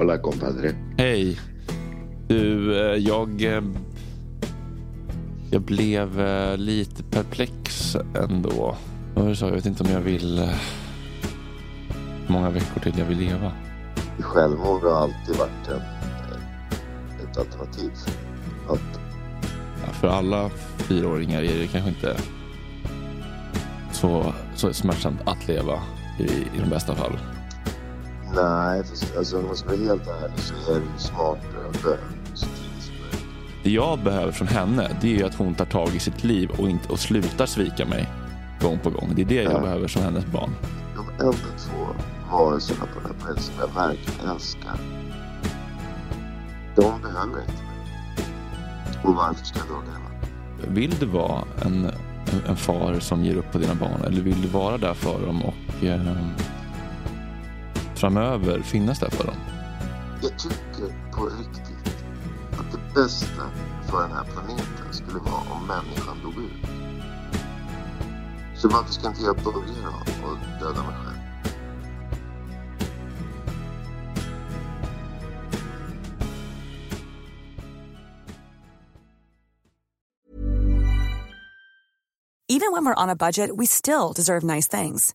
Hola, compadre. Hej. Du, eh, jag... eh, Jag blev eh, lite perplex ändå. Vad sa? Jag vet inte om jag vill... Hur många veckor till jag vill leva. Självmord har alltid varit en, ett alternativ. Att, Ja, För alla fyraåringar är det kanske inte så, så smärtsamt att leva i, i de bästa fall. Nej, alltså, om man ska vara helt ärlig så är det ju smartare att dö så tidigt som möjligt. Det jag behöver från henne det är ju att hon tar tag i sitt liv och, inte, och slutar svika mig gång på gång. Det är det jag Ja. behöver som hennes barn. De enda två varelserna på den här planeten som jag verkligen älskar. De behöver inte mig. Och varför ska jag då leva? Vill du vara en, en, en far som ger upp på dina barn eller vill du vara där för dem och eh, framöver finnas där för dem? Jag tycker på riktigt att det bästa för den här planeten skulle vara om människan dog ut. Så varför ska inte jag börja då och döda mig själv? Even when we're on a budget, we still deserve nice things.